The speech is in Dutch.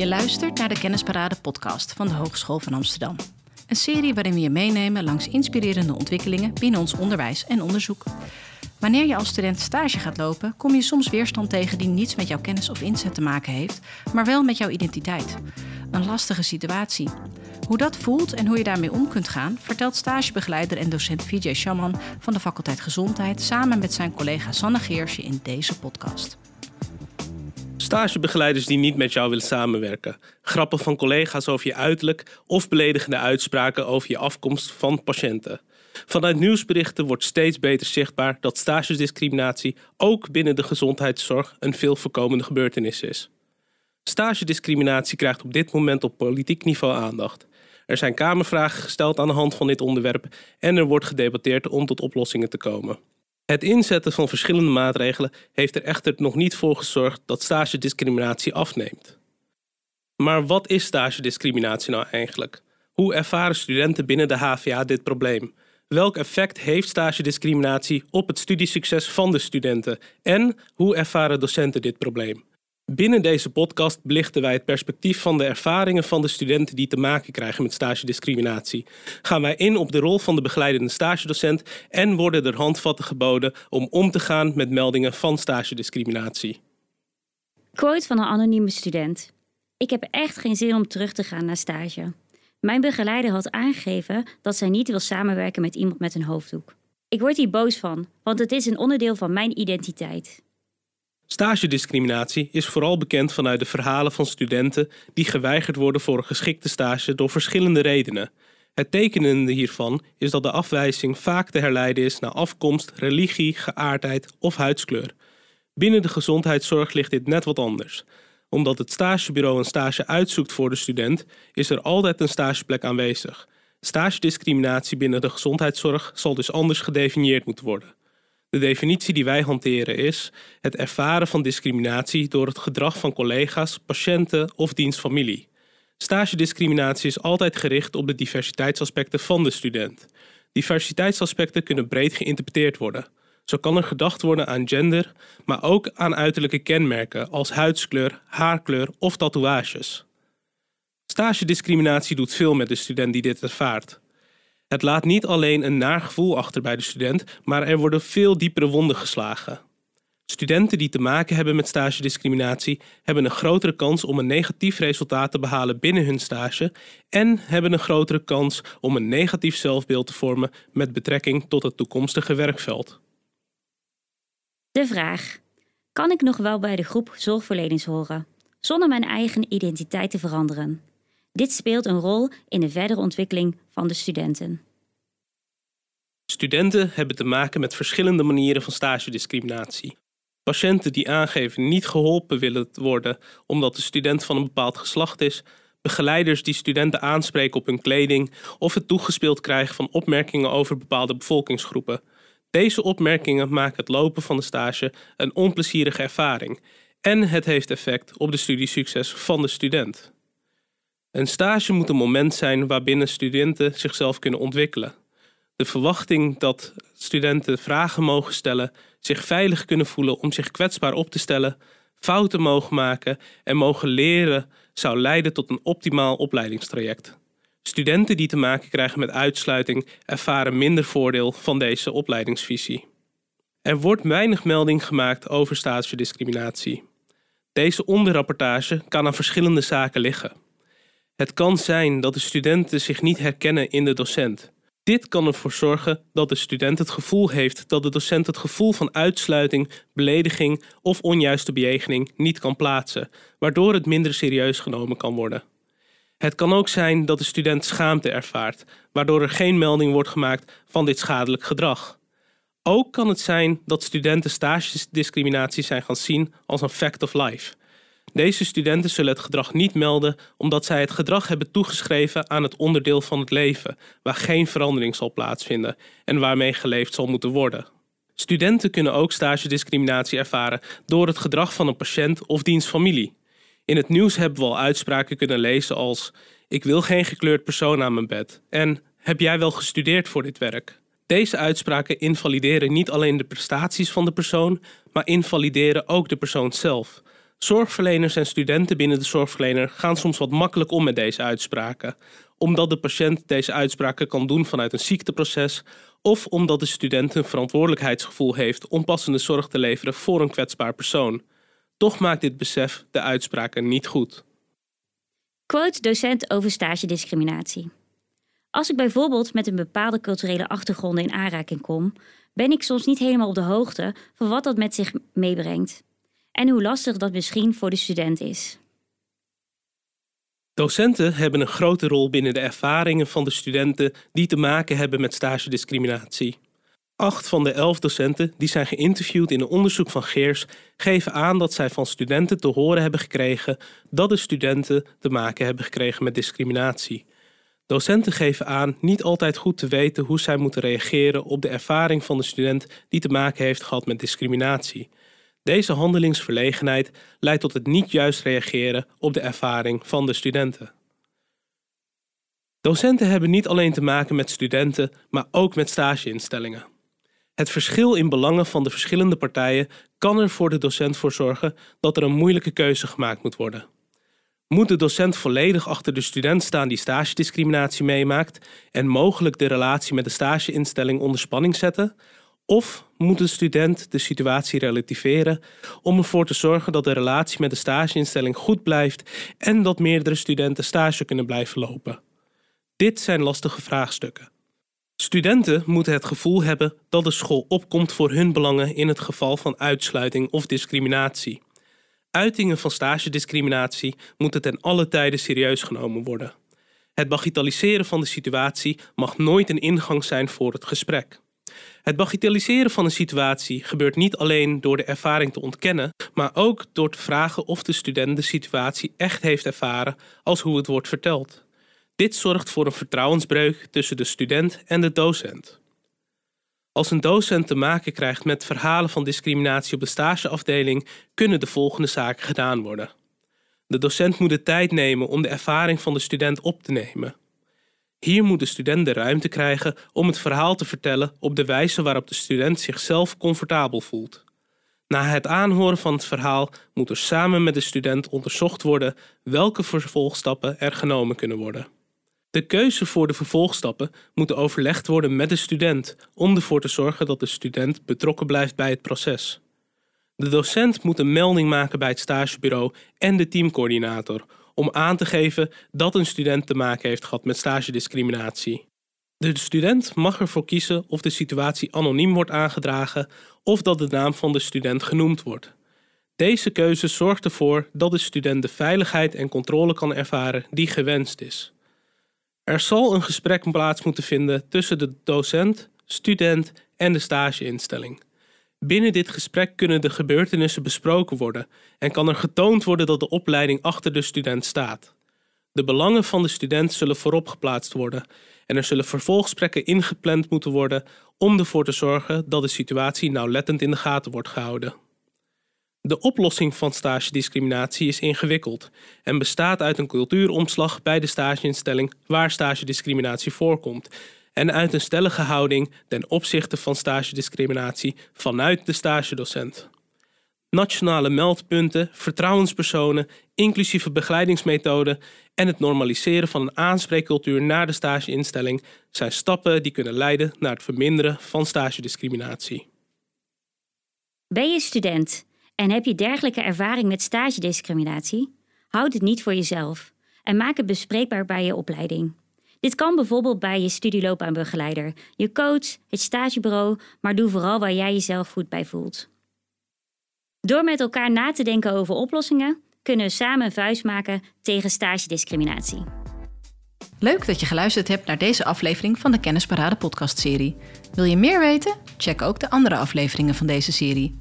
Je luistert naar de Kennisparade podcast van de Hogeschool van Amsterdam. Een serie waarin we je meenemen langs inspirerende ontwikkelingen binnen ons onderwijs en onderzoek. Wanneer je als student stage gaat lopen, kom je soms weerstand tegen die niets met jouw kennis of inzet te maken heeft, maar wel met jouw identiteit. Een lastige situatie. Hoe dat voelt en hoe je daarmee om kunt gaan, vertelt stagebegeleider en docent Vijay Shaman van de faculteit Gezondheid samen met zijn collega Sanne Geersje in deze podcast. Stagebegeleiders die niet met jou willen samenwerken. Grappen van collega's over je uiterlijk of beledigende uitspraken over je afkomst van patiënten. Vanuit nieuwsberichten wordt steeds beter zichtbaar dat stagediscriminatie ook binnen de gezondheidszorg een veel voorkomende gebeurtenis is. Stagediscriminatie krijgt op dit moment op politiek niveau aandacht. Er zijn kamervragen gesteld aan de hand van dit onderwerp en er wordt gedebatteerd om tot oplossingen te komen. Het inzetten van verschillende maatregelen heeft er echter nog niet voor gezorgd dat stagediscriminatie afneemt. Maar wat is stagediscriminatie nou eigenlijk? Hoe ervaren studenten binnen de HVA dit probleem? Welk effect heeft stagediscriminatie op het studiesucces van de studenten? En hoe ervaren docenten dit probleem? Binnen deze podcast belichten wij het perspectief van de ervaringen van de studenten die te maken krijgen met stagediscriminatie. Gaan wij in op de rol van de begeleidende stagedocent en worden er handvatten geboden om om te gaan met meldingen van stagediscriminatie. Quote van een anonieme student. Ik heb echt geen zin om terug te gaan naar stage. Mijn begeleider had aangegeven dat zij niet wil samenwerken met iemand met een hoofddoek. Ik word hier boos van, want het is een onderdeel van mijn identiteit. Stagediscriminatie is vooral bekend vanuit de verhalen van studenten die geweigerd worden voor een geschikte stage door verschillende redenen. Het tekenende hiervan is dat de afwijzing vaak te herleiden is naar afkomst, religie, geaardheid of huidskleur. Binnen de gezondheidszorg ligt dit net wat anders. Omdat het stagebureau een stage uitzoekt voor de student, is er altijd een stageplek aanwezig. Stagediscriminatie binnen de gezondheidszorg zal dus anders gedefinieerd moeten worden. De definitie die wij hanteren is het ervaren van discriminatie door het gedrag van collega's, patiënten of dienstfamilie. Stagediscriminatie is altijd gericht op de diversiteitsaspecten van de student. Diversiteitsaspecten kunnen breed geïnterpreteerd worden. Zo kan er gedacht worden aan gender, maar ook aan uiterlijke kenmerken als huidskleur, haarkleur of tatoeages. Stagediscriminatie doet veel met de student die dit ervaart. Het laat niet alleen een naar gevoel achter bij de student, maar er worden veel diepere wonden geslagen. Studenten die te maken hebben met stagediscriminatie hebben een grotere kans om een negatief resultaat te behalen binnen hun stage en hebben een grotere kans om een negatief zelfbeeld te vormen met betrekking tot het toekomstige werkveld. De vraag: kan ik nog wel bij de groep zorgverleners horen, zonder mijn eigen identiteit te veranderen? Dit speelt een rol in de verdere ontwikkeling van de studenten. Studenten hebben te maken met verschillende manieren van stagediscriminatie. Patiënten die aangeven niet geholpen willen worden omdat de student van een bepaald geslacht is, begeleiders die studenten aanspreken op hun kleding of het toegespeeld krijgen van opmerkingen over bepaalde bevolkingsgroepen. Deze opmerkingen maken het lopen van de stage een onplezierige ervaring en het heeft effect op de studiesucces van de student. Een stage moet een moment zijn waarbinnen studenten zichzelf kunnen ontwikkelen. De verwachting dat studenten vragen mogen stellen, zich veilig kunnen voelen om zich kwetsbaar op te stellen, fouten mogen maken en mogen leren, zou leiden tot een optimaal opleidingstraject. Studenten die te maken krijgen met uitsluiting ervaren minder voordeel van deze opleidingsvisie. Er wordt weinig melding gemaakt over stagediscriminatie. Deze onderrapportage kan aan verschillende zaken liggen. Het kan zijn dat de studenten zich niet herkennen in de docent. Dit kan ervoor zorgen dat de student het gevoel heeft dat de docent het gevoel van uitsluiting, belediging of onjuiste bejegening niet kan plaatsen, waardoor het minder serieus genomen kan worden. Het kan ook zijn dat de student schaamte ervaart, waardoor er geen melding wordt gemaakt van dit schadelijk gedrag. Ook kan het zijn dat studenten stagesdiscriminatie zijn gaan zien als een fact of life. Deze studenten zullen het gedrag niet melden omdat zij het gedrag hebben toegeschreven aan het onderdeel van het leven, waar geen verandering zal plaatsvinden en waarmee geleefd zal moeten worden. Studenten kunnen ook stagediscriminatie ervaren door het gedrag van een patiënt of diens familie. In het nieuws hebben we al uitspraken kunnen lezen als: Ik wil geen gekleurd persoon aan mijn bed en Heb jij wel gestudeerd voor dit werk? Deze uitspraken invalideren niet alleen de prestaties van de persoon, maar invalideren ook de persoon zelf. Zorgverleners en studenten binnen de zorgverlener gaan soms wat makkelijk om met deze uitspraken, omdat de patiënt deze uitspraken kan doen vanuit een ziekteproces of omdat de student een verantwoordelijkheidsgevoel heeft om passende zorg te leveren voor een kwetsbaar persoon. Toch maakt dit besef de uitspraken niet goed. Quote docent over stagediscriminatie. Als ik bijvoorbeeld met een bepaalde culturele achtergrond in aanraking kom, ben ik soms niet helemaal op de hoogte van wat dat met zich meebrengt en hoe lastig dat misschien voor de student is. Docenten hebben een grote rol binnen de ervaringen van de studenten die te maken hebben met stagediscriminatie. Acht van de elf docenten die zijn geïnterviewd in een onderzoek van Geers geven aan dat zij van studenten te horen hebben gekregen dat de studenten te maken hebben gekregen met discriminatie. Docenten geven aan niet altijd goed te weten hoe zij moeten reageren op de ervaring van de student die te maken heeft gehad met discriminatie. Deze handelingsverlegenheid leidt tot het niet juist reageren op de ervaring van de studenten. Docenten hebben niet alleen te maken met studenten, maar ook met stageinstellingen. Het verschil in belangen van de verschillende partijen kan er voor de docent voor zorgen dat er een moeilijke keuze gemaakt moet worden. Moet de docent volledig achter de student staan die stagediscriminatie meemaakt en mogelijk de relatie met de stageinstelling onder spanning zetten? Of moet de student de situatie relativeren om ervoor te zorgen dat de relatie met de stageinstelling goed blijft en dat meerdere studenten stage kunnen blijven lopen? Dit zijn lastige vraagstukken. Studenten moeten het gevoel hebben dat de school opkomt voor hun belangen in het geval van uitsluiting of discriminatie. Uitingen van stagediscriminatie moeten ten alle tijde serieus genomen worden. Het bagitaliseren van de situatie mag nooit een ingang zijn voor het gesprek. Het bagitaliseren van een situatie gebeurt niet alleen door de ervaring te ontkennen, maar ook door te vragen of de student de situatie echt heeft ervaren als hoe het wordt verteld. Dit zorgt voor een vertrouwensbreuk tussen de student en de docent. Als een docent te maken krijgt met verhalen van discriminatie op de stageafdeling, kunnen de volgende zaken gedaan worden. De docent moet de tijd nemen om de ervaring van de student op te nemen. Hier moet de student de ruimte krijgen om het verhaal te vertellen op de wijze waarop de student zichzelf comfortabel voelt. Na het aanhoren van het verhaal moet er samen met de student onderzocht worden welke vervolgstappen er genomen kunnen worden. De keuze voor de vervolgstappen moet overlegd worden met de student om ervoor te zorgen dat de student betrokken blijft bij het proces. De docent moet een melding maken bij het stagebureau en de teamcoördinator om aan te geven dat een student te maken heeft gehad met stagediscriminatie. De student mag ervoor kiezen of de situatie anoniem wordt aangedragen of dat de naam van de student genoemd wordt. Deze keuze zorgt ervoor dat de student de veiligheid en controle kan ervaren die gewenst is. Er zal een gesprek plaats moeten vinden tussen de docent, student en de stageinstelling. Binnen dit gesprek kunnen de gebeurtenissen besproken worden en kan er getoond worden dat de opleiding achter de student staat. De belangen van de student zullen voorop geplaatst worden en er zullen vervolgsprekken ingepland moeten worden om ervoor te zorgen dat de situatie nauwlettend in de gaten wordt gehouden. De oplossing van stagediscriminatie is ingewikkeld en bestaat uit een cultuuromslag bij de stageinstelling waar stagediscriminatie voorkomt en uit een stellige houding ten opzichte van stagediscriminatie vanuit de stagedocent. Nationale meldpunten, vertrouwenspersonen, inclusieve begeleidingsmethoden en het normaliseren van een aanspreekcultuur naar de stageinstelling zijn stappen die kunnen leiden naar het verminderen van stagediscriminatie. Ben je student en heb je dergelijke ervaring met stagediscriminatie? Houd het niet voor jezelf en maak het bespreekbaar bij je opleiding. Dit kan bijvoorbeeld bij je studieloopbaanbegeleider, je coach, het stagebureau, maar doe vooral waar jij jezelf goed bij voelt. Door met elkaar na te denken over oplossingen, kunnen we samen een vuist maken tegen stagediscriminatie. Leuk dat je geluisterd hebt naar deze aflevering van de Kennisparade podcastserie. Wil je meer weten? Check ook de andere afleveringen van deze serie.